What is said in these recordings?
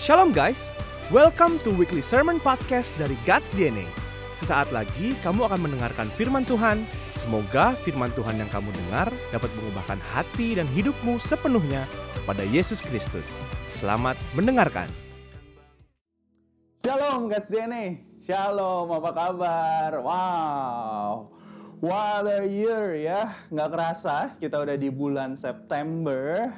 Shalom guys, welcome to weekly sermon podcast dari God's DNA. Sesaat lagi kamu akan mendengarkan firman Tuhan. Semoga firman Tuhan yang kamu dengar dapat mengubahkan hati dan hidupmu sepenuhnya kepada Yesus Kristus. Selamat mendengarkan. Shalom God's DNA. Shalom, apa kabar? Wow. What a year ya. Nggak kerasa kita udah di bulan September.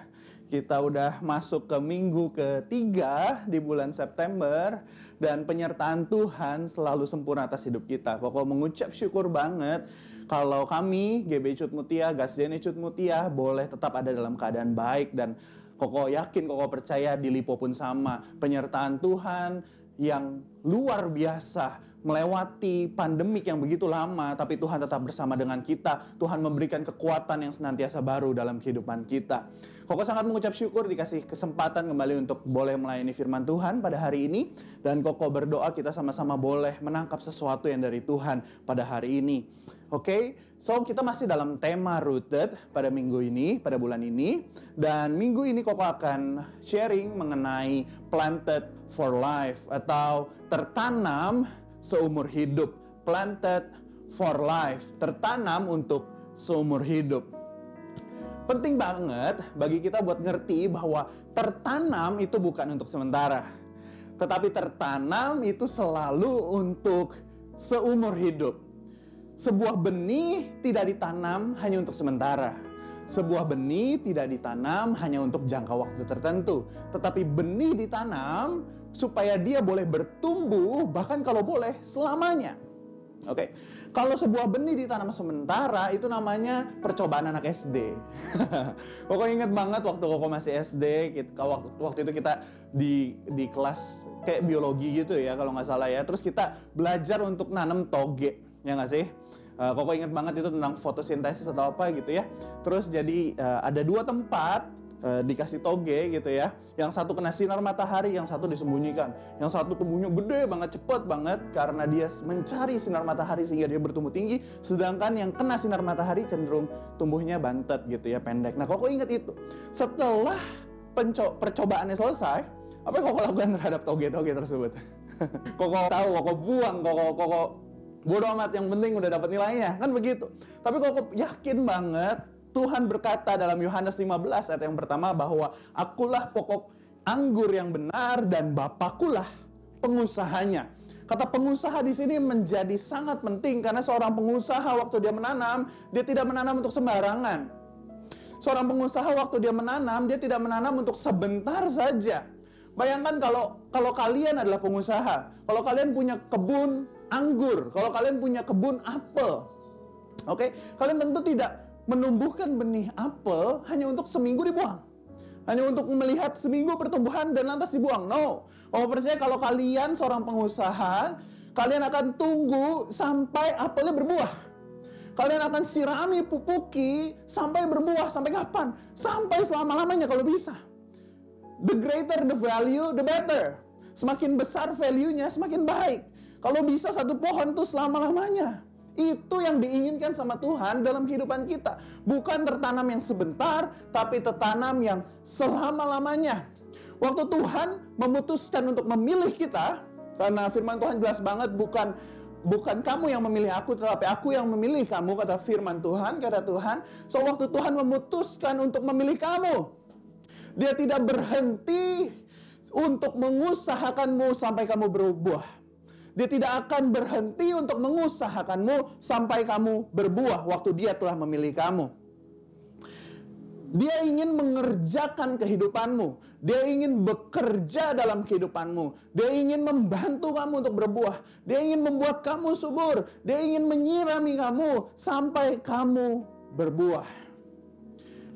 Kita udah masuk ke minggu ketiga di bulan September. Dan penyertaan Tuhan selalu sempurna atas hidup kita. Koko mengucap syukur banget kalau kami, GB Cut Mutia, DNA Cut Mutia, boleh tetap ada dalam keadaan baik. Dan Koko yakin, Koko percaya di Lipo pun sama. Penyertaan Tuhan yang luar biasa melewati pandemik yang begitu lama, tapi Tuhan tetap bersama dengan kita. Tuhan memberikan kekuatan yang senantiasa baru dalam kehidupan kita. Koko sangat mengucap syukur dikasih kesempatan kembali untuk boleh melayani firman Tuhan pada hari ini. Dan Koko berdoa kita sama-sama boleh menangkap sesuatu yang dari Tuhan pada hari ini. Oke, okay? so kita masih dalam tema rooted pada minggu ini, pada bulan ini. Dan minggu ini Koko akan sharing mengenai planted for life atau tertanam seumur hidup. Planted for life, tertanam untuk seumur hidup. Penting banget bagi kita buat ngerti bahwa tertanam itu bukan untuk sementara. Tetapi tertanam itu selalu untuk seumur hidup. Sebuah benih tidak ditanam hanya untuk sementara. Sebuah benih tidak ditanam hanya untuk jangka waktu tertentu, tetapi benih ditanam supaya dia boleh bertumbuh bahkan kalau boleh selamanya. Oke, okay. kalau sebuah benih ditanam sementara itu namanya percobaan anak SD. Koko inget banget waktu Koko masih SD, kita, waktu, waktu itu kita di di kelas kayak biologi gitu ya kalau nggak salah ya. Terus kita belajar untuk nanam toge, ya nggak sih? Uh, Koko inget banget itu tentang fotosintesis atau apa gitu ya. Terus jadi uh, ada dua tempat uh, dikasih toge gitu ya. Yang satu kena sinar matahari, yang satu disembunyikan. Yang satu tumbuhnya gede banget, cepet banget karena dia mencari sinar matahari sehingga dia bertumbuh tinggi. Sedangkan yang kena sinar matahari cenderung tumbuhnya bantet gitu ya, pendek. Nah, kok ingat itu. Setelah penco percobaannya selesai, apa yang kok lakukan terhadap toge-toge tersebut? kok tahu, kok buang, kok kok bodo amat yang penting udah dapat nilainya kan begitu tapi kok yakin banget Tuhan berkata dalam Yohanes 15 ayat yang pertama bahwa akulah pokok anggur yang benar dan Bapakulah pengusahanya. Kata pengusaha di sini menjadi sangat penting karena seorang pengusaha waktu dia menanam, dia tidak menanam untuk sembarangan. Seorang pengusaha waktu dia menanam, dia tidak menanam untuk sebentar saja. Bayangkan kalau kalau kalian adalah pengusaha, kalau kalian punya kebun anggur, kalau kalian punya kebun apel, oke, okay? kalian tentu tidak menumbuhkan benih apel hanya untuk seminggu dibuang. Hanya untuk melihat seminggu pertumbuhan dan lantas dibuang. No. Kamu percaya kalau kalian seorang pengusaha, kalian akan tunggu sampai apelnya berbuah. Kalian akan sirami, pupuki, sampai berbuah. Sampai kapan? Sampai selama-lamanya kalau bisa. The greater the value, the better. Semakin besar value-nya, semakin baik. Kalau bisa satu pohon tuh selama-lamanya. Itu yang diinginkan sama Tuhan dalam kehidupan kita. Bukan tertanam yang sebentar, tapi tertanam yang selama-lamanya. Waktu Tuhan memutuskan untuk memilih kita, karena firman Tuhan jelas banget bukan bukan kamu yang memilih aku, tetapi aku yang memilih kamu, kata firman Tuhan, kata Tuhan. So waktu Tuhan memutuskan untuk memilih kamu, dia tidak berhenti untuk mengusahakanmu sampai kamu berubah. Dia tidak akan berhenti untuk mengusahakanmu sampai kamu berbuah waktu dia telah memilih kamu. Dia ingin mengerjakan kehidupanmu. Dia ingin bekerja dalam kehidupanmu. Dia ingin membantu kamu untuk berbuah. Dia ingin membuat kamu subur. Dia ingin menyirami kamu sampai kamu berbuah.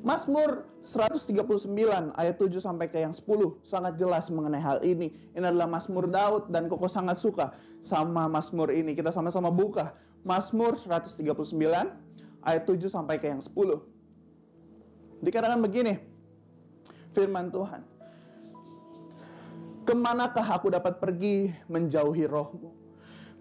Mazmur 139 ayat 7 sampai ke yang 10 sangat jelas mengenai hal ini. Ini adalah Mazmur Daud dan Koko sangat suka sama Mazmur ini. Kita sama-sama buka Mazmur 139 ayat 7 sampai ke yang 10. Dikatakan begini, firman Tuhan. Ke manakah aku dapat pergi menjauhi rohmu?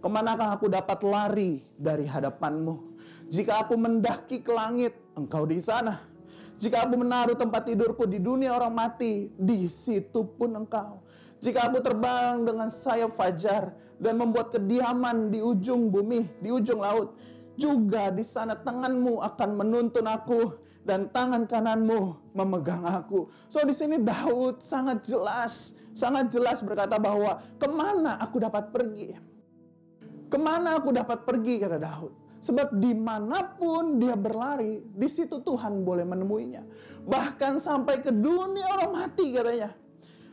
Ke manakah aku dapat lari dari hadapanmu? Jika aku mendaki ke langit, engkau di sana jika aku menaruh tempat tidurku di dunia orang mati, di situ pun engkau. Jika aku terbang dengan sayap fajar dan membuat kediaman di ujung bumi, di ujung laut, juga di sana tanganmu akan menuntun aku dan tangan kananmu memegang aku. So di sini Daud sangat jelas, sangat jelas berkata bahwa ke mana aku dapat pergi? Ke mana aku dapat pergi kata Daud? Sebab di mana pun dia berlari, di situ Tuhan boleh menemuinya. Bahkan sampai ke dunia orang mati katanya.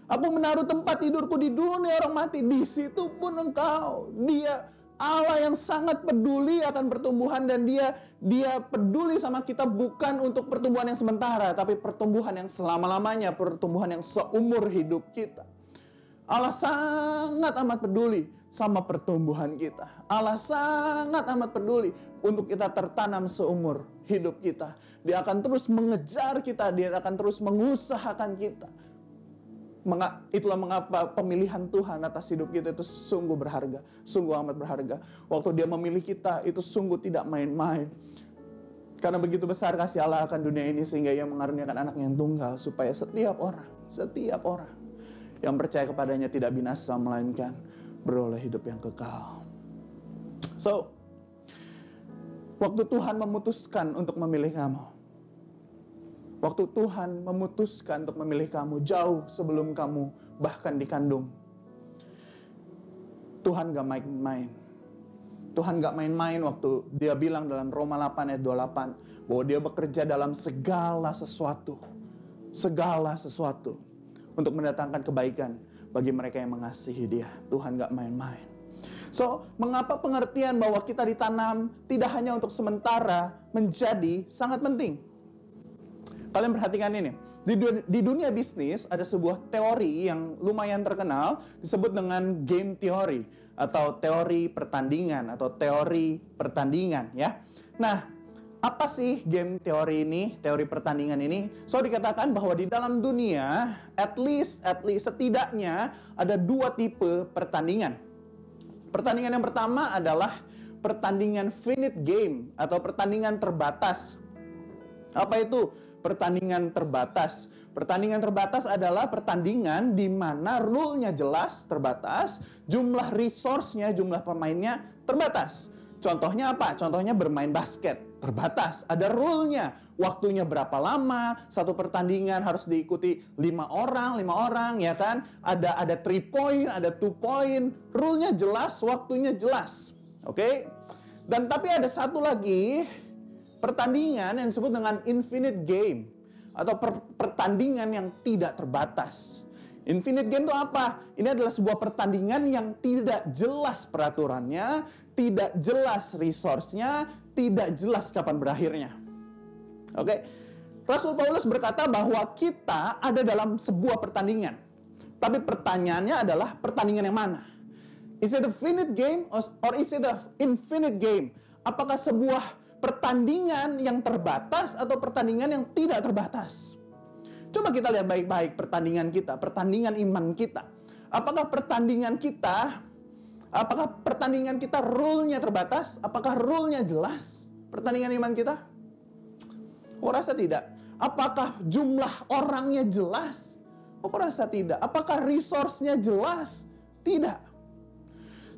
Aku menaruh tempat tidurku di dunia orang mati. Di situ pun engkau. Dia Allah yang sangat peduli akan pertumbuhan dan dia dia peduli sama kita bukan untuk pertumbuhan yang sementara tapi pertumbuhan yang selama-lamanya, pertumbuhan yang seumur hidup kita. Allah sangat amat peduli sama pertumbuhan kita. Allah sangat amat peduli untuk kita tertanam seumur hidup kita. Dia akan terus mengejar kita, dia akan terus mengusahakan kita. Itulah mengapa pemilihan Tuhan atas hidup kita itu sungguh berharga, sungguh amat berharga. Waktu dia memilih kita itu sungguh tidak main-main. Karena begitu besar kasih Allah akan dunia ini sehingga ia mengaruniakan anak yang tunggal supaya setiap orang, setiap orang yang percaya kepadanya tidak binasa melainkan beroleh hidup yang kekal. So, waktu Tuhan memutuskan untuk memilih kamu, waktu Tuhan memutuskan untuk memilih kamu jauh sebelum kamu bahkan dikandung, Tuhan gak main-main. Tuhan gak main-main waktu dia bilang dalam Roma 8 ayat 28 bahwa dia bekerja dalam segala sesuatu. Segala sesuatu untuk mendatangkan kebaikan bagi mereka yang mengasihi dia. Tuhan gak main-main. So, mengapa pengertian bahwa kita ditanam tidak hanya untuk sementara menjadi sangat penting? Kalian perhatikan ini. Di, di dunia bisnis ada sebuah teori yang lumayan terkenal disebut dengan game theory atau teori pertandingan atau teori pertandingan ya. Nah, apa sih game teori ini, teori pertandingan ini? So dikatakan bahwa di dalam dunia, at least, at least setidaknya ada dua tipe pertandingan. Pertandingan yang pertama adalah pertandingan finite game atau pertandingan terbatas. Apa itu pertandingan terbatas? Pertandingan terbatas adalah pertandingan di mana rule-nya jelas, terbatas, jumlah resource-nya, jumlah pemainnya terbatas. Contohnya apa? Contohnya bermain basket. Terbatas, ada rule-nya. Waktunya berapa lama, satu pertandingan harus diikuti lima orang, lima orang, ya kan? Ada ada three point, ada two point. Rule-nya jelas, waktunya jelas. Oke? Okay? Dan tapi ada satu lagi pertandingan yang disebut dengan infinite game atau per pertandingan yang tidak terbatas. Infinite game itu apa? Ini adalah sebuah pertandingan yang tidak jelas peraturannya, tidak jelas resource-nya, tidak jelas kapan berakhirnya. Oke. Rasul Paulus berkata bahwa kita ada dalam sebuah pertandingan. Tapi pertanyaannya adalah pertandingan yang mana? Is it a finite game or is it a infinite game? Apakah sebuah pertandingan yang terbatas atau pertandingan yang tidak terbatas? Coba kita lihat baik-baik pertandingan kita, pertandingan iman kita. Apakah pertandingan kita, apakah pertandingan kita rule-nya terbatas? Apakah rule-nya jelas? Pertandingan iman kita? Aku rasa tidak. Apakah jumlah orangnya jelas? Aku rasa tidak. Apakah resource-nya jelas? Tidak.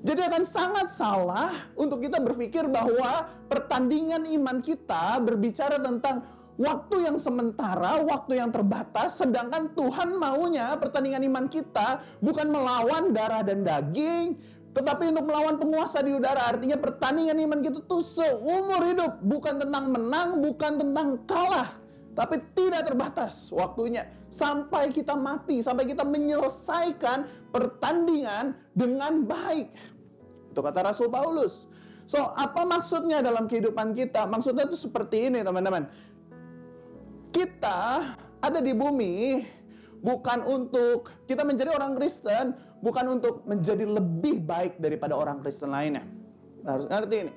Jadi akan sangat salah untuk kita berpikir bahwa pertandingan iman kita berbicara tentang waktu yang sementara, waktu yang terbatas, sedangkan Tuhan maunya pertandingan iman kita bukan melawan darah dan daging, tetapi untuk melawan penguasa di udara. Artinya pertandingan iman kita tuh seumur hidup, bukan tentang menang, bukan tentang kalah, tapi tidak terbatas waktunya sampai kita mati, sampai kita menyelesaikan pertandingan dengan baik. Itu kata Rasul Paulus. So, apa maksudnya dalam kehidupan kita? Maksudnya itu seperti ini, teman-teman kita ada di bumi bukan untuk kita menjadi orang Kristen, bukan untuk menjadi lebih baik daripada orang Kristen lainnya. Nah, harus ngerti ini.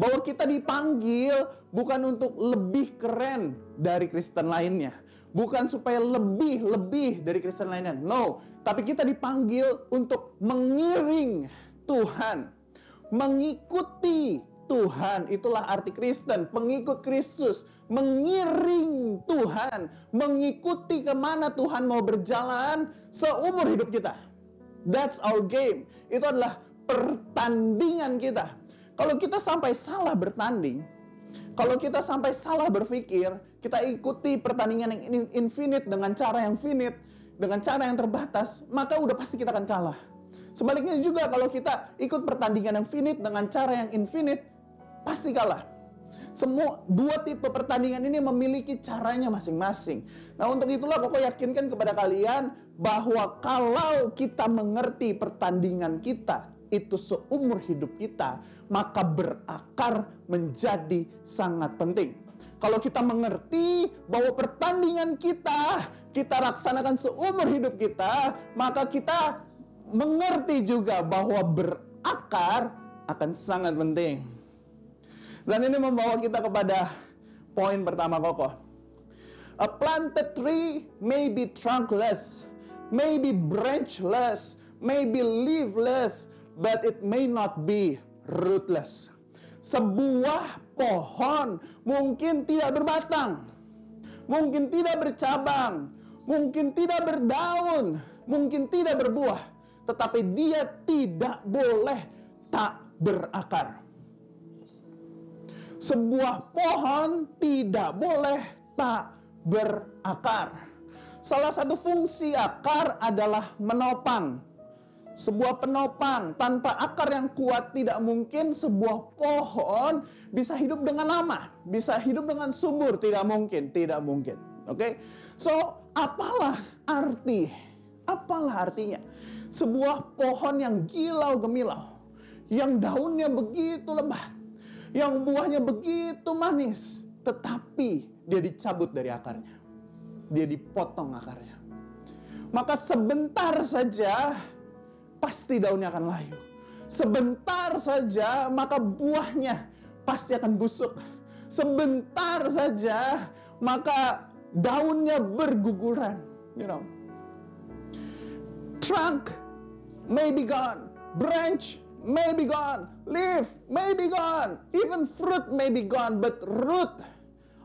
Bahwa kita dipanggil bukan untuk lebih keren dari Kristen lainnya. Bukan supaya lebih-lebih dari Kristen lainnya. No, tapi kita dipanggil untuk mengiring Tuhan. Mengikuti Tuhan. Itulah arti Kristen, pengikut Kristus, mengiring Tuhan, mengikuti ke mana Tuhan mau berjalan seumur hidup kita. That's our game. Itu adalah pertandingan kita. Kalau kita sampai salah bertanding, kalau kita sampai salah berpikir, kita ikuti pertandingan yang infinite dengan cara yang finite, dengan cara yang terbatas, maka udah pasti kita akan kalah. Sebaliknya juga kalau kita ikut pertandingan yang finite dengan cara yang infinite, pasti kalah. Semua dua tipe pertandingan ini memiliki caranya masing-masing. Nah untuk itulah Koko yakinkan kepada kalian bahwa kalau kita mengerti pertandingan kita itu seumur hidup kita, maka berakar menjadi sangat penting. Kalau kita mengerti bahwa pertandingan kita, kita laksanakan seumur hidup kita, maka kita mengerti juga bahwa berakar akan sangat penting. Dan ini membawa kita kepada poin pertama kokoh. A planted tree may be trunkless, may be branchless, may be leafless, but it may not be rootless. Sebuah pohon mungkin tidak berbatang, mungkin tidak bercabang, mungkin tidak berdaun, mungkin tidak berbuah, tetapi dia tidak boleh tak berakar sebuah pohon tidak boleh tak berakar. Salah satu fungsi akar adalah menopang. Sebuah penopang tanpa akar yang kuat tidak mungkin sebuah pohon bisa hidup dengan lama, bisa hidup dengan subur, tidak mungkin, tidak mungkin. Oke. Okay? So, apalah arti? Apalah artinya? Sebuah pohon yang gilau gemilau, yang daunnya begitu lebat, yang buahnya begitu manis, tetapi dia dicabut dari akarnya. Dia dipotong akarnya. Maka sebentar saja pasti daunnya akan layu. Sebentar saja maka buahnya pasti akan busuk. Sebentar saja maka daunnya berguguran. You know. Trunk may be gone. Branch may be gone, leaf may be gone, even fruit may be gone, but root,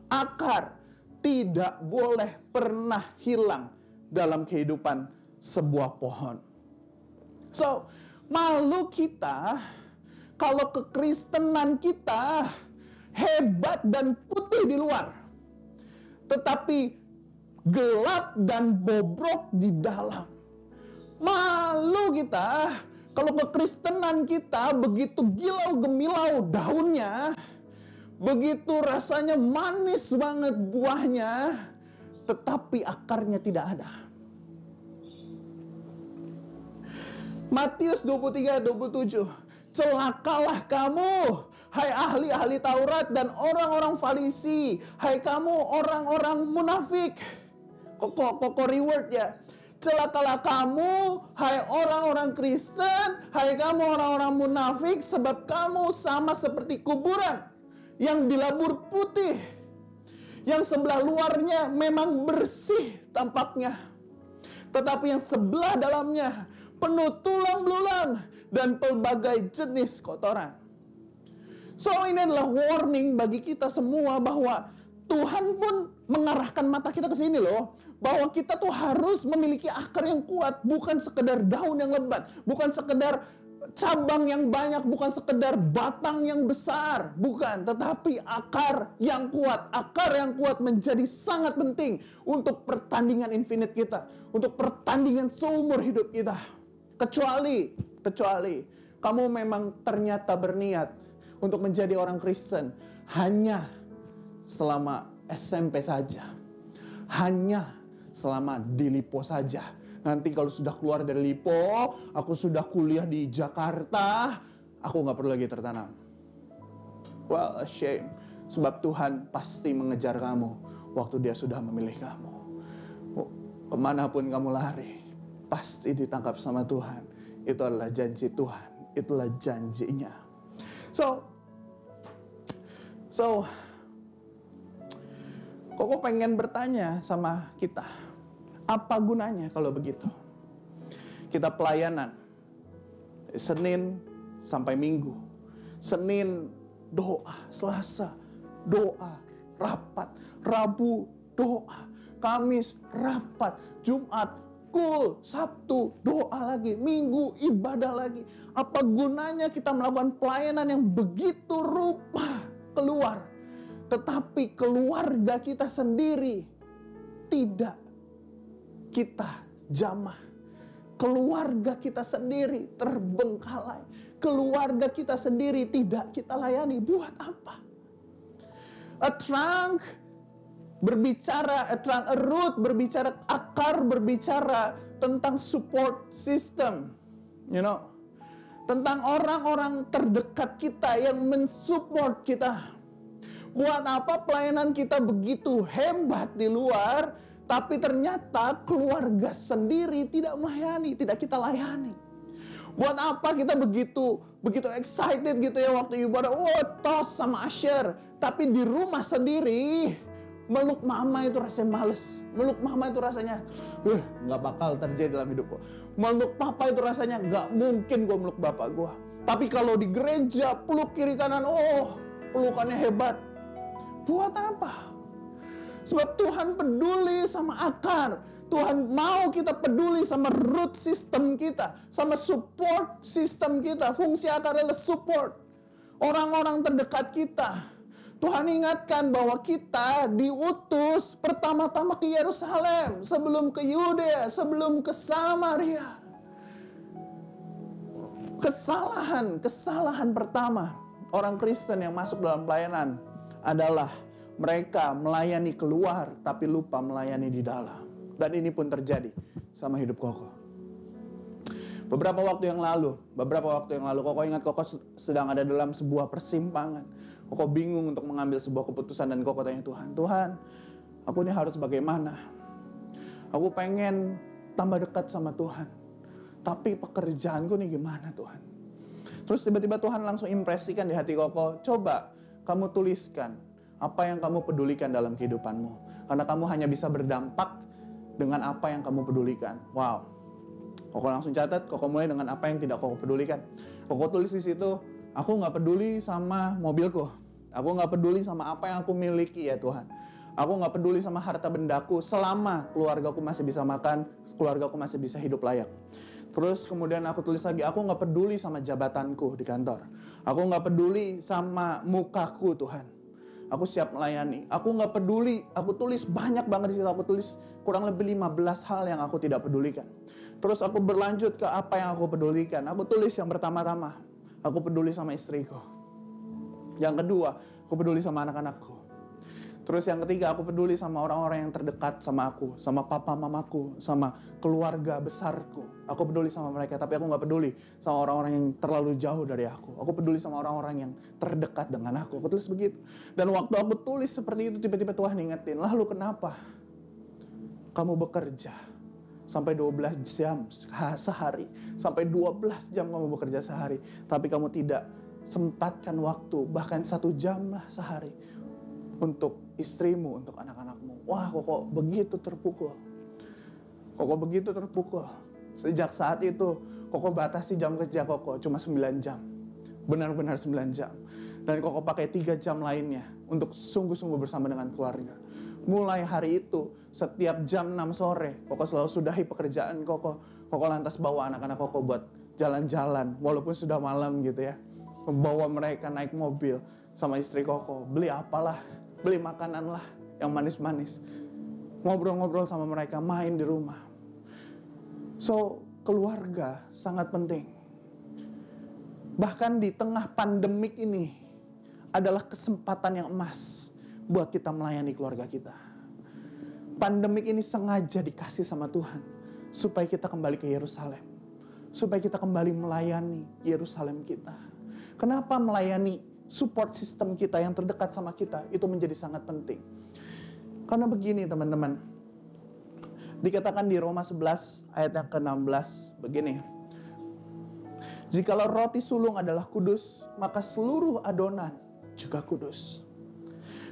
akar, tidak boleh pernah hilang dalam kehidupan sebuah pohon. So, malu kita kalau kekristenan kita hebat dan putih di luar. Tetapi gelap dan bobrok di dalam. Malu kita kalau kekristenan kita begitu gilau gemilau daunnya, begitu rasanya manis banget buahnya, tetapi akarnya tidak ada. Matius 23 27 Celakalah kamu hai ahli-ahli Taurat dan orang-orang Farisi, hai kamu orang-orang munafik. Kok kok kok reward ya? Celakalah kamu, hai orang-orang Kristen, hai kamu orang-orang munafik, sebab kamu sama seperti kuburan yang dilabur putih, yang sebelah luarnya memang bersih tampaknya, tetapi yang sebelah dalamnya penuh tulang belulang dan pelbagai jenis kotoran. So ini adalah warning bagi kita semua bahwa Tuhan pun mengarahkan mata kita ke sini loh bahwa kita tuh harus memiliki akar yang kuat, bukan sekedar daun yang lebat, bukan sekedar cabang yang banyak, bukan sekedar batang yang besar, bukan, tetapi akar yang kuat. Akar yang kuat menjadi sangat penting untuk pertandingan infinite kita, untuk pertandingan seumur hidup kita. Kecuali, kecuali kamu memang ternyata berniat untuk menjadi orang Kristen hanya selama SMP saja. Hanya selama di Lipo saja. Nanti kalau sudah keluar dari Lipo, aku sudah kuliah di Jakarta, aku nggak perlu lagi tertanam. Well, a shame. Sebab Tuhan pasti mengejar kamu waktu dia sudah memilih kamu. Ke mana pun kamu lari, pasti ditangkap sama Tuhan. Itu adalah janji Tuhan. Itulah janjinya. So, so, Koko pengen bertanya sama kita, apa gunanya kalau begitu? Kita pelayanan Senin sampai Minggu, Senin doa. Selasa, doa. Rapat. Rabu, doa. Kamis, rapat. Jumat, cool. Sabtu, doa lagi. Minggu, ibadah lagi. Apa gunanya kita melakukan pelayanan yang begitu rupa keluar. Tetapi keluarga kita sendiri tidak kita jamah. Keluarga kita sendiri terbengkalai. Keluarga kita sendiri tidak kita layani. Buat apa? A trunk berbicara, a trunk, a root berbicara, akar berbicara tentang support system. You know, tentang orang-orang terdekat kita yang mensupport kita. Buat apa pelayanan kita begitu hebat di luar, tapi ternyata keluarga sendiri tidak melayani, tidak kita layani. Buat apa kita begitu begitu excited gitu ya waktu ibadah, oh tos sama Asher, tapi di rumah sendiri meluk mama itu rasanya males, meluk mama itu rasanya, uh, nggak bakal terjadi dalam hidupku. Meluk papa itu rasanya nggak mungkin gue meluk bapak gue. Tapi kalau di gereja peluk kiri kanan, oh pelukannya hebat. Buat apa? Sebab Tuhan peduli sama akar. Tuhan mau kita peduli sama root system kita. Sama support system kita. Fungsi akar adalah support. Orang-orang terdekat kita. Tuhan ingatkan bahwa kita diutus pertama-tama ke Yerusalem. Sebelum ke Yudea. Sebelum ke Samaria. Kesalahan, kesalahan pertama orang Kristen yang masuk dalam pelayanan adalah mereka melayani keluar tapi lupa melayani di dalam. Dan ini pun terjadi sama hidup Koko. Beberapa waktu yang lalu, beberapa waktu yang lalu Koko ingat Koko sedang ada dalam sebuah persimpangan. Koko bingung untuk mengambil sebuah keputusan dan Koko tanya Tuhan, Tuhan, aku ini harus bagaimana? Aku pengen tambah dekat sama Tuhan. Tapi pekerjaanku nih gimana Tuhan? Terus tiba-tiba Tuhan langsung impresikan di hati Koko, coba kamu tuliskan apa yang kamu pedulikan dalam kehidupanmu. Karena kamu hanya bisa berdampak dengan apa yang kamu pedulikan. Wow. Koko langsung catat, Koko mulai dengan apa yang tidak Koko pedulikan. Koko tulis di situ, aku nggak peduli sama mobilku. Aku nggak peduli sama apa yang aku miliki ya Tuhan. Aku nggak peduli sama harta bendaku selama keluargaku masih bisa makan, keluargaku masih bisa hidup layak. Terus kemudian aku tulis lagi, aku nggak peduli sama jabatanku di kantor. Aku nggak peduli sama mukaku Tuhan Aku siap melayani. Aku nggak peduli. Aku tulis banyak banget di situ. Aku tulis kurang lebih 15 hal yang aku tidak pedulikan. Terus aku berlanjut ke apa yang aku pedulikan. Aku tulis yang pertama-tama. Aku peduli sama istriku. Yang kedua, aku peduli sama anak-anakku. Terus yang ketiga, aku peduli sama orang-orang yang terdekat sama aku, sama papa mamaku, sama keluarga besarku. Aku peduli sama mereka, tapi aku nggak peduli sama orang-orang yang terlalu jauh dari aku. Aku peduli sama orang-orang yang terdekat dengan aku. Aku tulis begitu. Dan waktu aku tulis seperti itu, tiba-tiba Tuhan ingetin, lalu kenapa kamu bekerja sampai 12 jam sehari, sampai 12 jam kamu bekerja sehari, tapi kamu tidak sempatkan waktu, bahkan satu jam lah sehari untuk istrimu, untuk anak-anakmu. Wah, kok begitu terpukul. Kok begitu terpukul. Sejak saat itu, Koko batasi jam kerja Koko cuma 9 jam. Benar-benar 9 jam. Dan Koko pakai 3 jam lainnya untuk sungguh-sungguh bersama dengan keluarga. Mulai hari itu, setiap jam 6 sore, Koko selalu sudahi pekerjaan Koko. Koko lantas bawa anak-anak Koko buat jalan-jalan, walaupun sudah malam gitu ya. Membawa mereka naik mobil sama istri Koko. Beli apalah, beli makanan lah yang manis-manis. Ngobrol-ngobrol sama mereka, main di rumah. So, keluarga sangat penting. Bahkan di tengah pandemik ini adalah kesempatan yang emas buat kita melayani keluarga kita. Pandemik ini sengaja dikasih sama Tuhan supaya kita kembali ke Yerusalem. Supaya kita kembali melayani Yerusalem kita. Kenapa melayani support system kita yang terdekat sama kita itu menjadi sangat penting. Karena begini teman-teman, dikatakan di Roma 11 ayat yang ke-16 begini. Jikalau roti sulung adalah kudus, maka seluruh adonan juga kudus.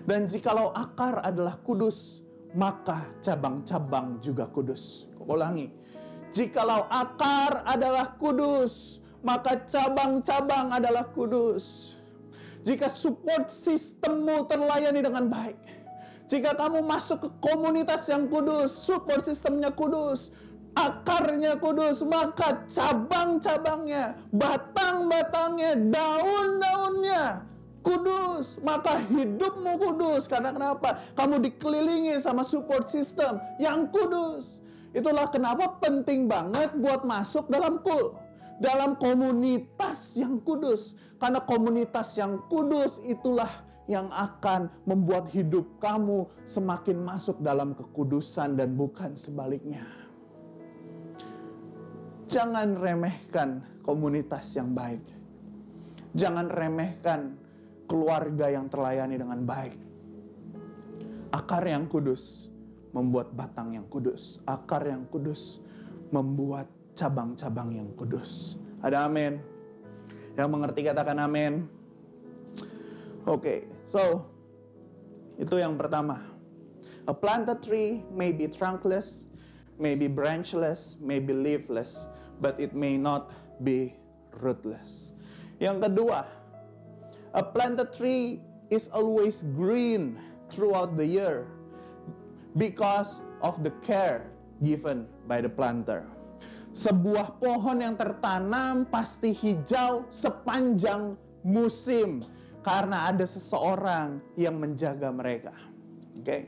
Dan jikalau akar adalah kudus, maka cabang-cabang juga kudus. Ulangi. Jikalau akar adalah kudus, maka cabang-cabang adalah kudus. Jika support sistemmu terlayani dengan baik, jika kamu masuk ke komunitas yang kudus, support sistemnya kudus, akarnya kudus, maka cabang-cabangnya, batang-batangnya, daun-daunnya kudus, maka hidupmu kudus. Karena kenapa? Kamu dikelilingi sama support system yang kudus. Itulah kenapa penting banget buat masuk dalam kul. Dalam komunitas yang kudus. Karena komunitas yang kudus itulah yang akan membuat hidup kamu semakin masuk dalam kekudusan dan bukan sebaliknya. Jangan remehkan komunitas yang baik. Jangan remehkan keluarga yang terlayani dengan baik. Akar yang kudus membuat batang yang kudus. Akar yang kudus membuat cabang-cabang yang kudus. Ada amin. Yang mengerti katakan amin. Oke, okay, so itu yang pertama. A planted tree may be trunkless, may be branchless, may be leafless, but it may not be rootless. Yang kedua, A planted tree is always green throughout the year because of the care given by the planter. Sebuah pohon yang tertanam pasti hijau sepanjang musim karena ada seseorang yang menjaga mereka. Oke. Okay?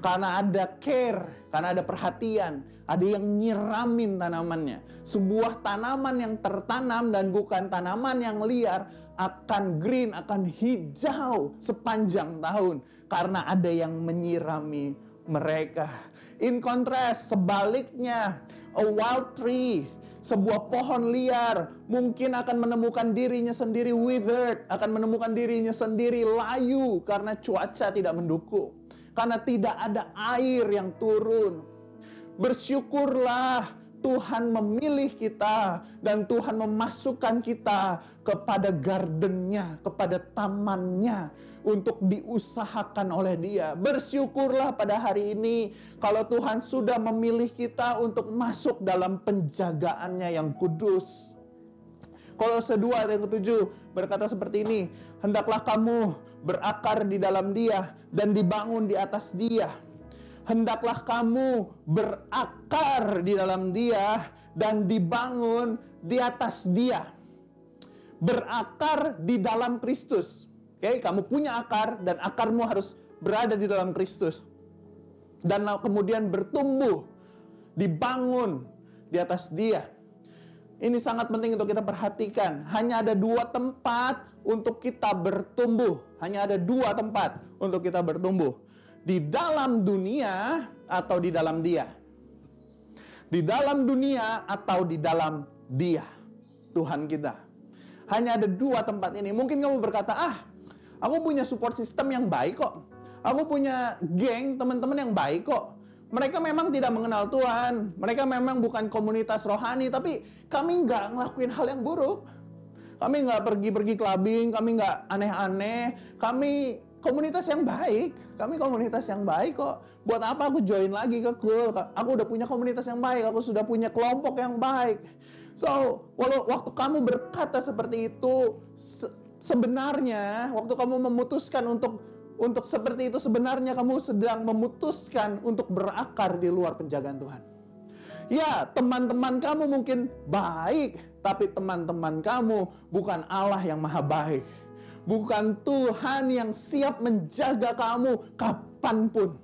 Karena ada care, karena ada perhatian, ada yang nyiramin tanamannya. Sebuah tanaman yang tertanam dan bukan tanaman yang liar akan green, akan hijau sepanjang tahun karena ada yang menyirami mereka. In contrast, sebaliknya, a wild tree, sebuah pohon liar mungkin akan menemukan dirinya sendiri withered, akan menemukan dirinya sendiri layu karena cuaca tidak mendukung, karena tidak ada air yang turun. Bersyukurlah Tuhan memilih kita dan Tuhan memasukkan kita kepada gardennya, kepada tamannya untuk diusahakan oleh dia. Bersyukurlah pada hari ini kalau Tuhan sudah memilih kita untuk masuk dalam penjagaannya yang kudus. Kolose 2 ayat yang ketujuh berkata seperti ini, hendaklah kamu berakar di dalam dia dan dibangun di atas dia hendaklah kamu berakar di dalam Dia dan dibangun di atas Dia. Berakar di dalam Kristus. Oke, okay? kamu punya akar dan akarmu harus berada di dalam Kristus. Dan kemudian bertumbuh, dibangun di atas Dia. Ini sangat penting untuk kita perhatikan. Hanya ada dua tempat untuk kita bertumbuh. Hanya ada dua tempat untuk kita bertumbuh di dalam dunia atau di dalam dia? Di dalam dunia atau di dalam dia? Tuhan kita. Hanya ada dua tempat ini. Mungkin kamu berkata, ah, aku punya support system yang baik kok. Aku punya geng teman-teman yang baik kok. Mereka memang tidak mengenal Tuhan. Mereka memang bukan komunitas rohani. Tapi kami nggak ngelakuin hal yang buruk. Kami nggak pergi-pergi clubbing. Kami nggak aneh-aneh. Kami komunitas yang baik. Kami komunitas yang baik kok. Buat apa aku join lagi ke Cool? Aku udah punya komunitas yang baik. Aku sudah punya kelompok yang baik. So, walau waktu kamu berkata seperti itu, se sebenarnya waktu kamu memutuskan untuk untuk seperti itu sebenarnya kamu sedang memutuskan untuk berakar di luar penjagaan Tuhan. Ya, teman-teman kamu mungkin baik, tapi teman-teman kamu bukan Allah yang maha baik bukan Tuhan yang siap menjaga kamu kapan pun.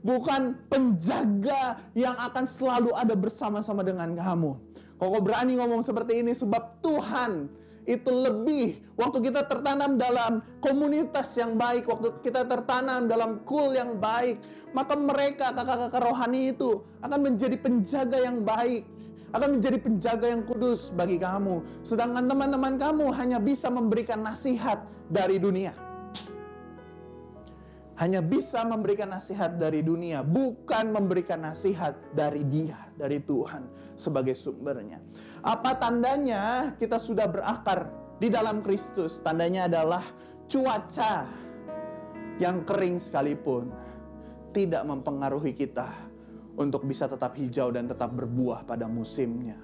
Bukan penjaga yang akan selalu ada bersama-sama dengan kamu. Kok berani ngomong seperti ini sebab Tuhan itu lebih waktu kita tertanam dalam komunitas yang baik, waktu kita tertanam dalam kul yang baik, maka mereka kakak-kakak rohani itu akan menjadi penjaga yang baik akan menjadi penjaga yang kudus bagi kamu. Sedangkan teman-teman kamu hanya bisa memberikan nasihat dari dunia. Hanya bisa memberikan nasihat dari dunia, bukan memberikan nasihat dari Dia, dari Tuhan sebagai sumbernya. Apa tandanya kita sudah berakar di dalam Kristus? Tandanya adalah cuaca yang kering sekalipun tidak mempengaruhi kita untuk bisa tetap hijau dan tetap berbuah pada musimnya.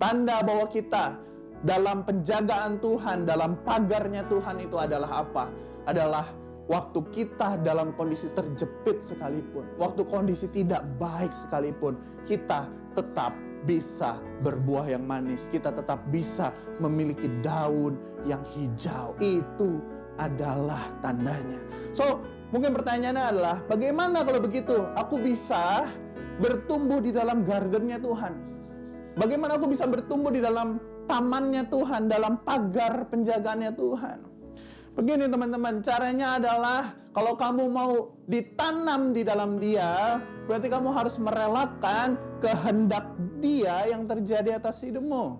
Tanda bahwa kita dalam penjagaan Tuhan, dalam pagarnya Tuhan itu adalah apa? Adalah waktu kita dalam kondisi terjepit sekalipun, waktu kondisi tidak baik sekalipun, kita tetap bisa berbuah yang manis, kita tetap bisa memiliki daun yang hijau. Itu adalah tandanya. So, mungkin pertanyaannya adalah bagaimana kalau begitu aku bisa bertumbuh di dalam gardennya Tuhan? Bagaimana aku bisa bertumbuh di dalam tamannya Tuhan, dalam pagar penjagaannya Tuhan? Begini teman-teman, caranya adalah kalau kamu mau ditanam di dalam dia, berarti kamu harus merelakan kehendak dia yang terjadi atas hidupmu.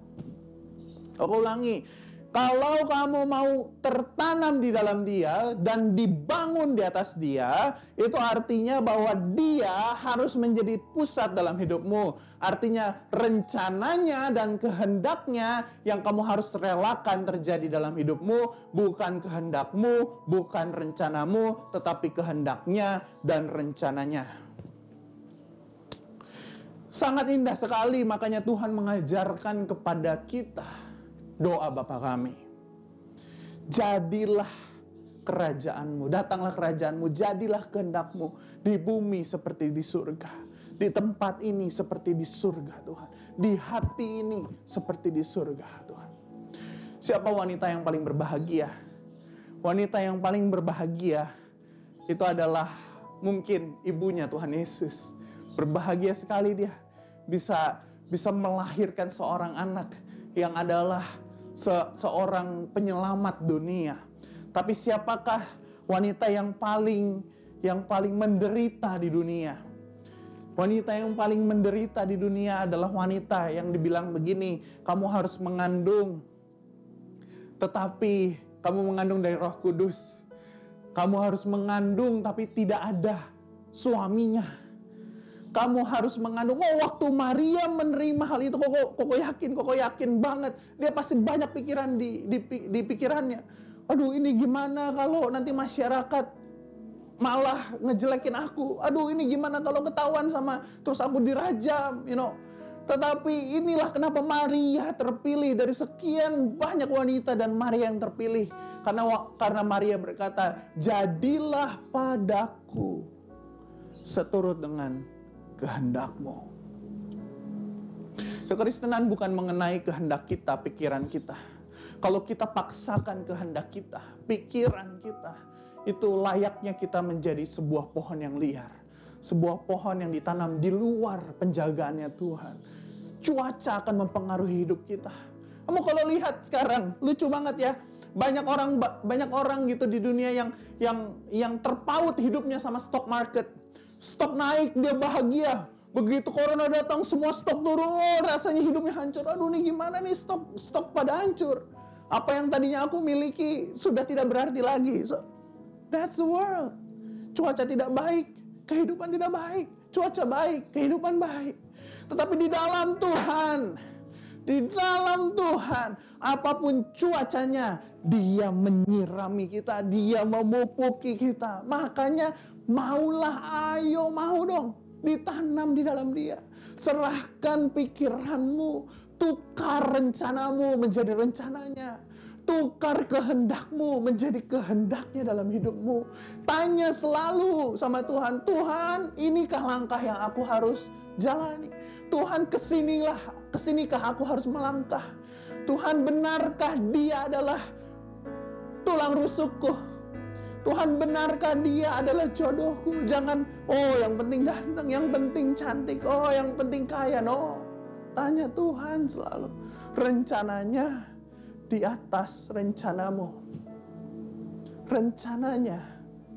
Aku ulangi, kalau kamu mau tertanam di dalam dia dan dibangun di atas dia, itu artinya bahwa dia harus menjadi pusat dalam hidupmu. Artinya rencananya dan kehendaknya yang kamu harus relakan terjadi dalam hidupmu, bukan kehendakmu, bukan rencanamu, tetapi kehendaknya dan rencananya. Sangat indah sekali makanya Tuhan mengajarkan kepada kita doa Bapa kami. Jadilah kerajaanmu, datanglah kerajaanmu, jadilah kehendakmu di bumi seperti di surga. Di tempat ini seperti di surga Tuhan. Di hati ini seperti di surga Tuhan. Siapa wanita yang paling berbahagia? Wanita yang paling berbahagia itu adalah mungkin ibunya Tuhan Yesus. Berbahagia sekali dia bisa bisa melahirkan seorang anak yang adalah se seorang penyelamat dunia. Tapi siapakah wanita yang paling yang paling menderita di dunia? Wanita yang paling menderita di dunia adalah wanita yang dibilang begini, kamu harus mengandung. Tetapi kamu mengandung dari Roh Kudus. Kamu harus mengandung tapi tidak ada suaminya kamu harus mengandung. Oh, waktu Maria menerima hal itu, kok kok yakin, kok yakin banget. Dia pasti banyak pikiran di, di, di pikirannya. Aduh, ini gimana kalau nanti masyarakat malah ngejelekin aku. Aduh, ini gimana kalau ketahuan sama terus aku dirajam, you know. Tetapi inilah kenapa Maria terpilih dari sekian banyak wanita dan Maria yang terpilih. Karena karena Maria berkata, "Jadilah padaku seturut dengan kehendakmu. Kekristenan bukan mengenai kehendak kita, pikiran kita. Kalau kita paksakan kehendak kita, pikiran kita, itu layaknya kita menjadi sebuah pohon yang liar. Sebuah pohon yang ditanam di luar penjagaannya Tuhan. Cuaca akan mempengaruhi hidup kita. Kamu kalau lihat sekarang, lucu banget ya. Banyak orang banyak orang gitu di dunia yang yang yang terpaut hidupnya sama stock market Stok naik, dia bahagia. Begitu corona datang, semua stok turun. Oh, rasanya hidupnya hancur. Aduh, nih gimana nih stok stok pada hancur. Apa yang tadinya aku miliki sudah tidak berarti lagi. So, that's the world. Cuaca tidak baik, kehidupan tidak baik. Cuaca baik, kehidupan baik. Tetapi di dalam Tuhan, di dalam Tuhan, apa pun cuacanya, Dia menyirami kita, Dia memupuki kita. Makanya maulah, ayo mau dong, ditanam di dalam Dia. Serahkan pikiranmu, tukar rencanamu menjadi rencananya. Tukar kehendakmu menjadi kehendaknya dalam hidupmu. Tanya selalu sama Tuhan, Tuhan inikah langkah yang aku harus jalani? Tuhan ke sinilah, ke sinikah aku harus melangkah? Tuhan benarkah dia adalah tulang rusukku? Tuhan benarkah dia adalah jodohku? Jangan, oh yang penting ganteng, yang penting cantik, oh yang penting kaya. No, tanya Tuhan selalu. Rencananya di atas rencanamu. Rencananya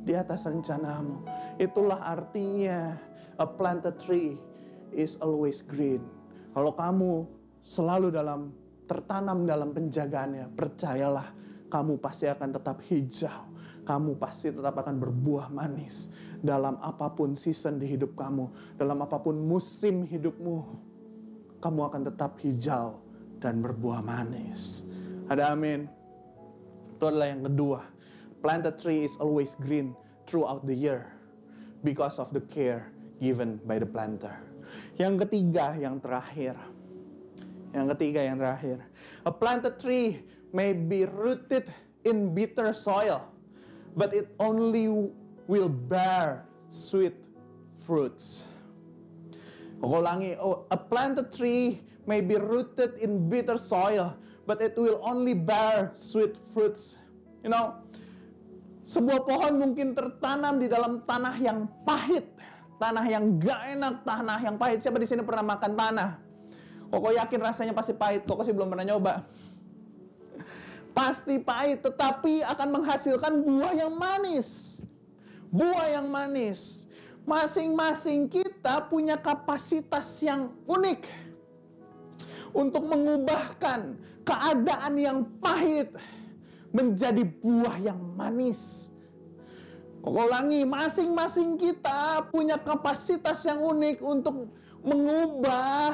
di atas rencanamu. Itulah artinya a planted tree is always green. Kalau kamu selalu dalam tertanam dalam penjagaannya, percayalah kamu pasti akan tetap hijau. Kamu pasti tetap akan berbuah manis dalam apa pun season di hidup kamu, dalam apa pun musim hidupmu. Kamu akan tetap hijau dan berbuah manis. Ada amin. Itu adalah yang kedua. Planted tree is always green throughout the year because of the care given by the planter. Yang ketiga, yang terakhir. Yang ketiga, yang terakhir. A planted tree may be rooted in bitter soil, but it only will bear sweet fruits. Ulangi, oh, a planted tree may be rooted in bitter soil, but it will only bear sweet fruits. You know, sebuah pohon mungkin tertanam di dalam tanah yang pahit, tanah yang gak enak, tanah yang pahit. Siapa di sini pernah makan tanah? Koko yakin rasanya pasti pahit, Koko sih belum pernah nyoba. Pasti pahit, tetapi akan menghasilkan buah yang manis. Buah yang manis. Masing-masing kita punya kapasitas yang unik untuk mengubahkan keadaan yang pahit menjadi buah yang manis. Kok ulangi, masing-masing kita punya kapasitas yang unik untuk mengubah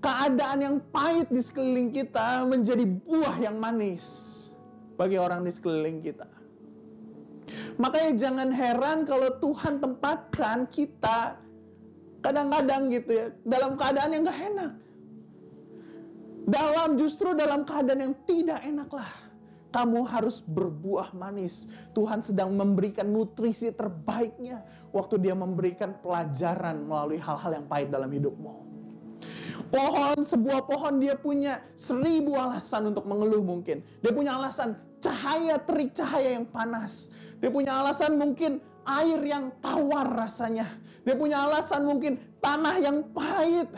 keadaan yang pahit di sekeliling kita menjadi buah yang manis bagi orang di sekeliling kita. Makanya jangan heran kalau Tuhan tempatkan kita kadang-kadang gitu ya dalam keadaan yang gak enak. Dalam justru dalam keadaan yang tidak enak lah. Kamu harus berbuah manis. Tuhan sedang memberikan nutrisi terbaiknya waktu dia memberikan pelajaran melalui hal-hal yang pahit dalam hidupmu. Pohon, sebuah pohon dia punya seribu alasan untuk mengeluh mungkin. Dia punya alasan cahaya terik cahaya yang panas. Dia punya alasan mungkin air yang tawar rasanya. Dia punya alasan mungkin tanah yang pahit.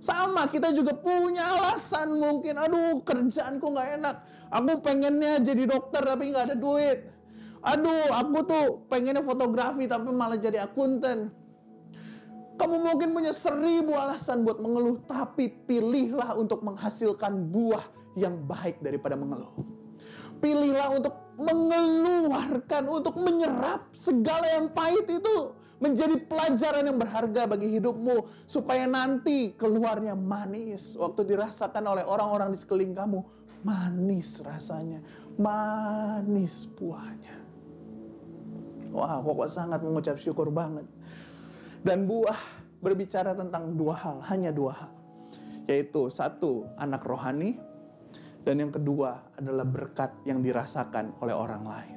Sama kita juga punya alasan mungkin, aduh kerjaanku nggak enak. Aku pengennya jadi dokter tapi nggak ada duit. Aduh, aku tuh pengennya fotografi tapi malah jadi akuntan. Kamu mungkin punya seribu alasan buat mengeluh, tapi pilihlah untuk menghasilkan buah yang baik daripada mengeluh. Pilihlah untuk mengeluarkan, untuk menyerap segala yang pahit itu menjadi pelajaran yang berharga bagi hidupmu supaya nanti keluarnya manis waktu dirasakan oleh orang-orang di sekeliling kamu manis rasanya manis buahnya wah kok sangat mengucap syukur banget dan buah berbicara tentang dua hal, hanya dua hal. Yaitu satu, anak rohani. Dan yang kedua adalah berkat yang dirasakan oleh orang lain.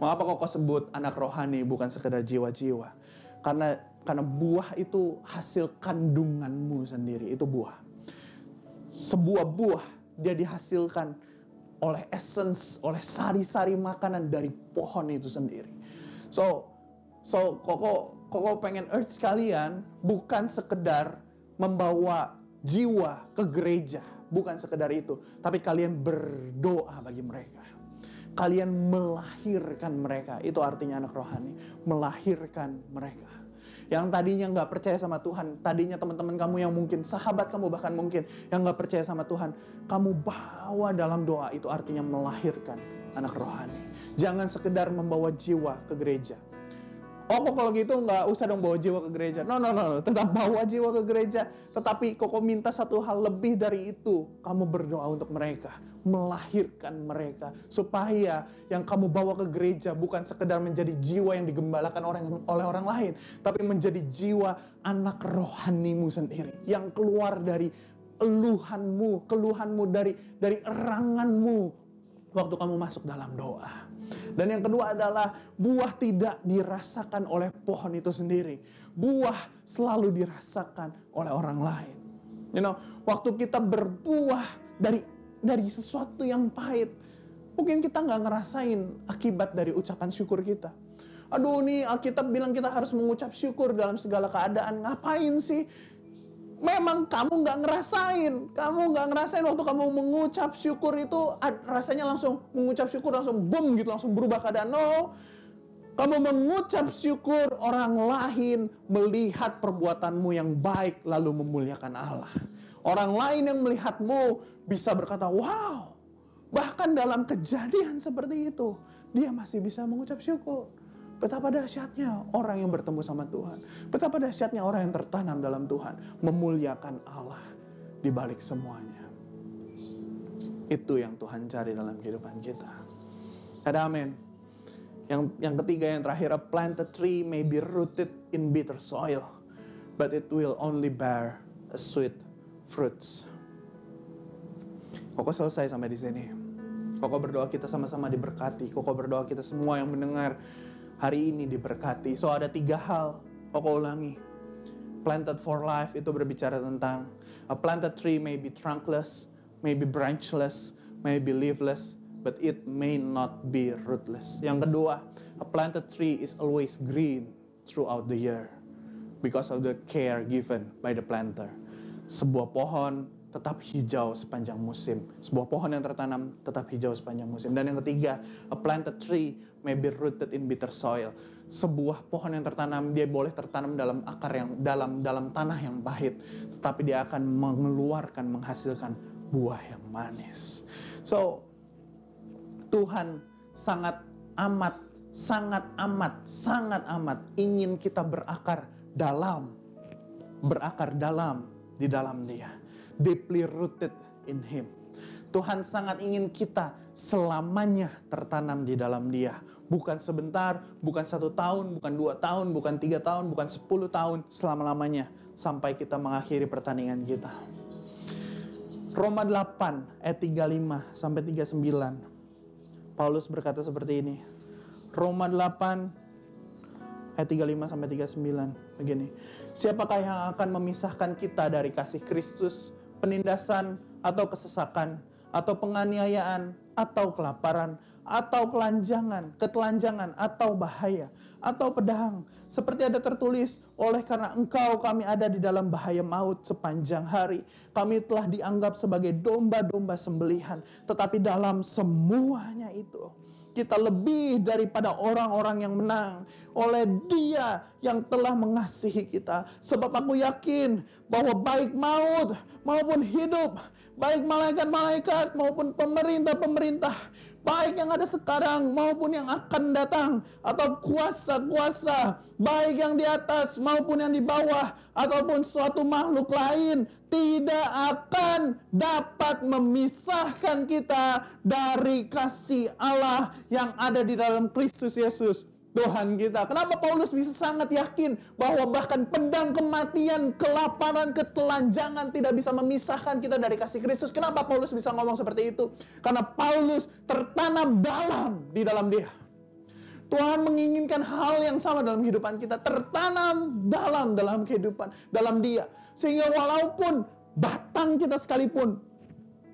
Mengapa kok sebut anak rohani bukan sekedar jiwa-jiwa? Karena karena buah itu hasil kandunganmu sendiri, itu buah. Sebuah buah dia dihasilkan oleh essence, oleh sari-sari makanan dari pohon itu sendiri. So, so koko koko pengen urge kalian bukan sekedar membawa jiwa ke gereja, bukan sekedar itu, tapi kalian berdoa bagi mereka. Kalian melahirkan mereka, itu artinya anak rohani, melahirkan mereka. Yang tadinya nggak percaya sama Tuhan, tadinya teman-teman kamu yang mungkin sahabat kamu bahkan mungkin yang nggak percaya sama Tuhan, kamu bawa dalam doa itu artinya melahirkan anak rohani. Jangan sekedar membawa jiwa ke gereja, Oh kok kalau gitu nggak usah dong bawa jiwa ke gereja. No, no, no, tetap bawa jiwa ke gereja. Tetapi kok minta satu hal lebih dari itu. Kamu berdoa untuk mereka. Melahirkan mereka. Supaya yang kamu bawa ke gereja bukan sekedar menjadi jiwa yang digembalakan orang, oleh orang lain. Tapi menjadi jiwa anak rohanimu sendiri. Yang keluar dari eluhanmu, keluhanmu dari dari eranganmu. Waktu kamu masuk dalam doa. Dan yang kedua adalah buah tidak dirasakan oleh pohon itu sendiri. Buah selalu dirasakan oleh orang lain. You know, waktu kita berbuah dari dari sesuatu yang pahit, mungkin kita nggak ngerasain akibat dari ucapan syukur kita. Aduh nih Alkitab bilang kita harus mengucap syukur dalam segala keadaan. Ngapain sih? Memang kamu nggak ngerasain, kamu nggak ngerasain waktu kamu mengucap syukur itu rasanya langsung mengucap syukur langsung boom gitu langsung berubah keadaan. No, kamu mengucap syukur orang lain melihat perbuatanmu yang baik lalu memuliakan Allah. Orang lain yang melihatmu bisa berkata, wow, bahkan dalam kejadian seperti itu dia masih bisa mengucap syukur. Betapa dahsyatnya orang yang bertemu sama Tuhan. Betapa dahsyatnya orang yang tertanam dalam Tuhan. Memuliakan Allah di balik semuanya. Itu yang Tuhan cari dalam kehidupan kita. Ada amin. Yang, yang ketiga, yang terakhir, a planted tree may be rooted in bitter soil, but it will only bear a sweet fruits. Koko selesai sampai di sini. Koko berdoa kita sama-sama diberkati. Koko berdoa kita semua yang mendengar hari ini diberkati. So ada tiga hal. Koko ulangi. Planted for life itu berbicara tentang a planted tree may be trunkless, may be branchless, may be leafless, but it may not be rootless. Yang kedua, a planted tree is always green throughout the year because of the care given by the planter. Sebuah pohon tetap hijau sepanjang musim. Sebuah pohon yang tertanam tetap hijau sepanjang musim. Dan yang ketiga, a planted tree may be rooted in bitter soil. Sebuah pohon yang tertanam dia boleh tertanam dalam akar yang dalam dalam tanah yang pahit, tetapi dia akan mengeluarkan menghasilkan buah yang manis. So Tuhan sangat amat sangat amat sangat amat ingin kita berakar dalam berakar dalam di dalam Dia deeply rooted in Him. Tuhan sangat ingin kita selamanya tertanam di dalam Dia. Bukan sebentar, bukan satu tahun, bukan dua tahun, bukan tiga tahun, bukan sepuluh tahun, selama-lamanya. Sampai kita mengakhiri pertandingan kita. Roma 8 ayat 35 sampai 39. Paulus berkata seperti ini. Roma 8 ayat 35 sampai 39 begini. Siapakah yang akan memisahkan kita dari kasih Kristus? Penindasan atau kesesakan atau penganiayaan atau kelaparan atau kelanjangan, ketelanjangan atau bahaya atau pedang. Seperti ada tertulis, oleh karena engkau kami ada di dalam bahaya maut sepanjang hari. Kami telah dianggap sebagai domba-domba sembelihan. Tetapi dalam semuanya itu, kita lebih daripada orang-orang yang menang oleh Dia yang telah mengasihi kita. Sebab aku yakin bahwa baik maut maupun hidup, baik malaikat-malaikat maupun pemerintah-pemerintah, baik yang ada sekarang maupun yang akan datang. Atau kuasa-kuasa baik yang di atas maupun yang di bawah ataupun suatu makhluk lain tidak akan dapat memisahkan kita dari kasih Allah yang ada di dalam Kristus Yesus Tuhan kita. Kenapa Paulus bisa sangat yakin bahwa bahkan pedang kematian, kelaparan, ketelanjangan tidak bisa memisahkan kita dari kasih Kristus? Kenapa Paulus bisa ngomong seperti itu? Karena Paulus tertanam dalam di dalam dia. Tuhan menginginkan hal yang sama dalam kehidupan kita, tertanam dalam dalam kehidupan, dalam dia. Sehingga walaupun batang kita sekalipun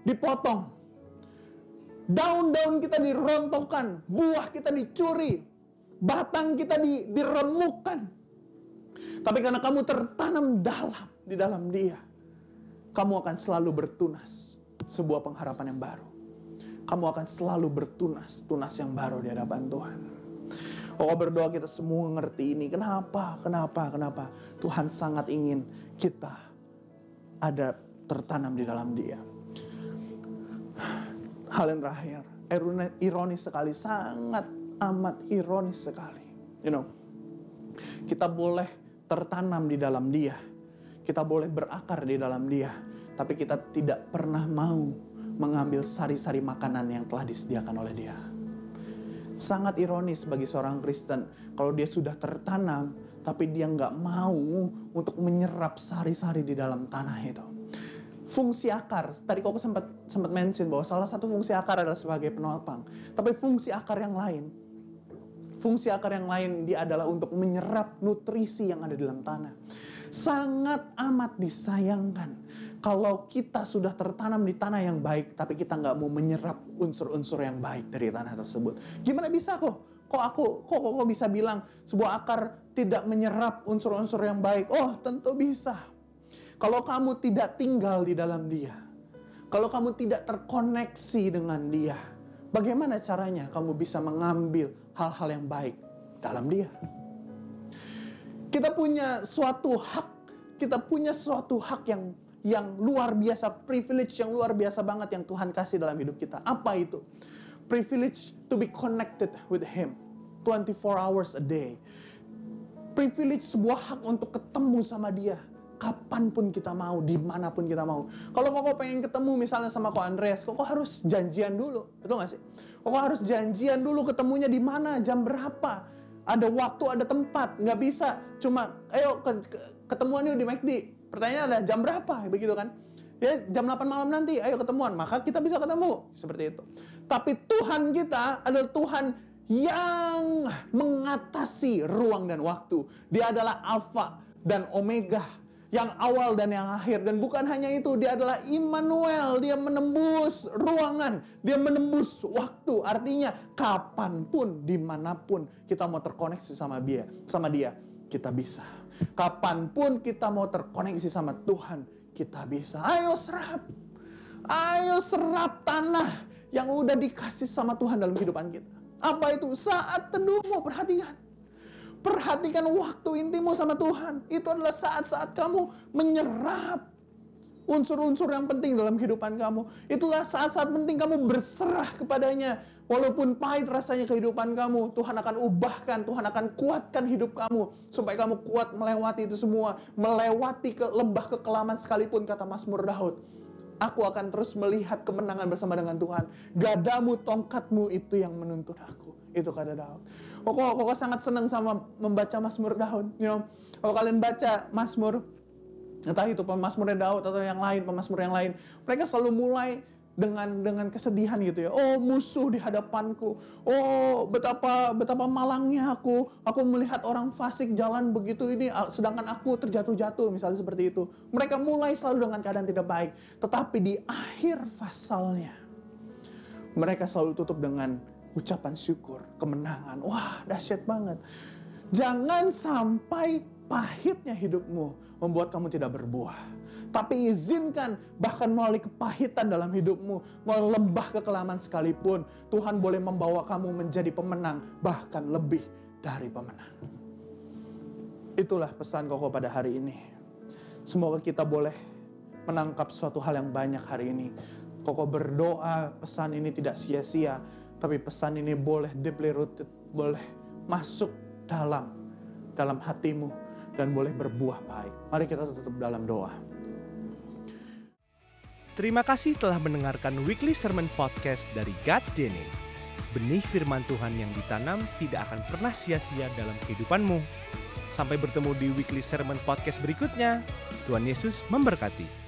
dipotong, daun-daun kita dirontokkan, buah kita dicuri, batang kita di, diremukkan. Tapi karena kamu tertanam dalam di dalam dia, kamu akan selalu bertunas sebuah pengharapan yang baru. Kamu akan selalu bertunas, tunas yang baru di hadapan Tuhan. Oh berdoa kita semua ngerti ini. Kenapa? Kenapa? Kenapa? Tuhan sangat ingin kita ada tertanam di dalam dia. Hal yang terakhir, ironis sekali, sangat amat ironis sekali. You know, kita boleh tertanam di dalam dia. Kita boleh berakar di dalam dia. Tapi kita tidak pernah mau mengambil sari-sari makanan yang telah disediakan oleh dia. Sangat ironis bagi seorang Kristen kalau dia sudah tertanam tapi dia nggak mau untuk menyerap sari-sari di dalam tanah itu. Fungsi akar, tadi kok sempat sempat mention bahwa salah satu fungsi akar adalah sebagai penopang. Tapi fungsi akar yang lain Fungsi akar yang lain dia adalah untuk menyerap nutrisi yang ada di dalam tanah. Sangat amat disayangkan kalau kita sudah tertanam di tanah yang baik, tapi kita nggak mau menyerap unsur-unsur yang baik dari tanah tersebut. Gimana bisa kok? Kok aku, kok, kok, kok bisa bilang sebuah akar tidak menyerap unsur-unsur yang baik? Oh, tentu bisa. Kalau kamu tidak tinggal di dalam dia, kalau kamu tidak terkoneksi dengan dia, bagaimana caranya kamu bisa mengambil hal-hal yang baik dalam dia. Kita punya suatu hak, kita punya suatu hak yang yang luar biasa, privilege yang luar biasa banget yang Tuhan kasih dalam hidup kita. Apa itu? Privilege to be connected with Him 24 hours a day. Privilege sebuah hak untuk ketemu sama dia kapan pun kita mau, di mana pun kita mau. Kalau kok pengen ketemu misalnya sama kok Andreas, kok harus janjian dulu, betul gak sih? Kok harus janjian dulu ketemunya di mana, jam berapa? Ada waktu, ada tempat, nggak bisa cuma, ayo ketemuan yuk di McD. Pertanyaannya adalah jam berapa, begitu kan? Ya jam 8 malam nanti, ayo ketemuan. Maka kita bisa ketemu. Seperti itu. Tapi Tuhan kita adalah Tuhan yang mengatasi ruang dan waktu. Dia adalah Alfa dan Omega yang awal dan yang akhir. Dan bukan hanya itu, dia adalah Immanuel. Dia menembus ruangan, dia menembus waktu. Artinya kapan pun, di mana pun kita mau terkoneksi sama dia, sama dia, kita bisa. Kapan pun kita mau terkoneksi sama Tuhan, kita bisa. Ayo serap, ayo serap tanah yang udah dikasih sama Tuhan dalam kehidupan kita. Apa itu? Saat teduhmu, perhatikan Perhatikan waktu intimu sama Tuhan. Itu adalah saat-saat kamu menyerap unsur-unsur yang penting dalam kehidupan kamu. Itulah saat-saat penting kamu berserah kepadanya. Walaupun pahit rasanya kehidupan kamu, Tuhan akan ubahkan, Tuhan akan kuatkan hidup kamu. Supaya kamu kuat melewati itu semua. Melewati ke lembah kekelaman sekalipun, kata Mazmur Daud. Aku akan terus melihat kemenangan bersama dengan Tuhan. Gadamu, tongkatmu itu yang menuntun aku. Itu kata Daud. Kok kok sangat senang sama membaca Mazmur Daud. You know, kalau kalian baca Mazmur entah itu pemasmurnya Daud atau yang lain, pemasmur yang lain, mereka selalu mulai dengan dengan kesedihan gitu ya. Oh, musuh di hadapanku. Oh, betapa betapa malangnya aku. Aku melihat orang fasik jalan begitu ini sedangkan aku terjatuh-jatuh misalnya seperti itu. Mereka mulai selalu dengan keadaan tidak baik, tetapi di akhir pasalnya mereka selalu tutup dengan ucapan syukur, kemenangan. Wah, dahsyat banget. Jangan sampai pahitnya hidupmu membuat kamu tidak berbuah. Tapi izinkan bahkan melalui kepahitan dalam hidupmu, melalui lembah kekelaman sekalipun, Tuhan boleh membawa kamu menjadi pemenang, bahkan lebih dari pemenang. Itulah pesan koko pada hari ini. Semoga kita boleh menangkap suatu hal yang banyak hari ini. Koko berdoa pesan ini tidak sia-sia, tapi pesan ini boleh deeply rooted, boleh masuk dalam dalam hatimu dan boleh berbuah baik. Mari kita tutup dalam doa. Terima kasih telah mendengarkan Weekly Sermon Podcast dari God's DNA. Benih firman Tuhan yang ditanam tidak akan pernah sia-sia dalam kehidupanmu. Sampai bertemu di Weekly Sermon Podcast berikutnya. Tuhan Yesus memberkati.